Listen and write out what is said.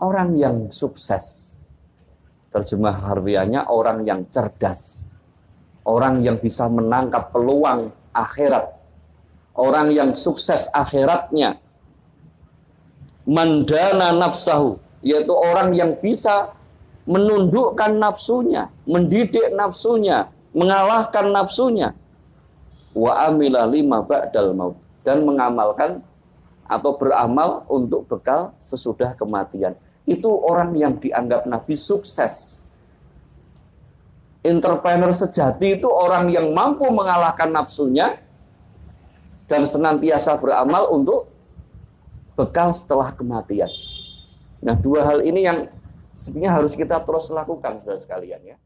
orang yang sukses. Terjemah harfiahnya orang yang cerdas. Orang yang bisa menangkap peluang akhirat. Orang yang sukses akhiratnya. Mandana nafsahu, yaitu orang yang bisa menundukkan nafsunya, mendidik nafsunya, mengalahkan nafsunya. Wa amila lima ba'dal maut dan mengamalkan atau beramal untuk bekal sesudah kematian. Itu orang yang dianggap Nabi sukses. Entrepreneur sejati itu orang yang mampu mengalahkan nafsunya dan senantiasa beramal untuk bekal setelah kematian. Nah, dua hal ini yang sebenarnya harus kita terus lakukan saudara sekalian ya.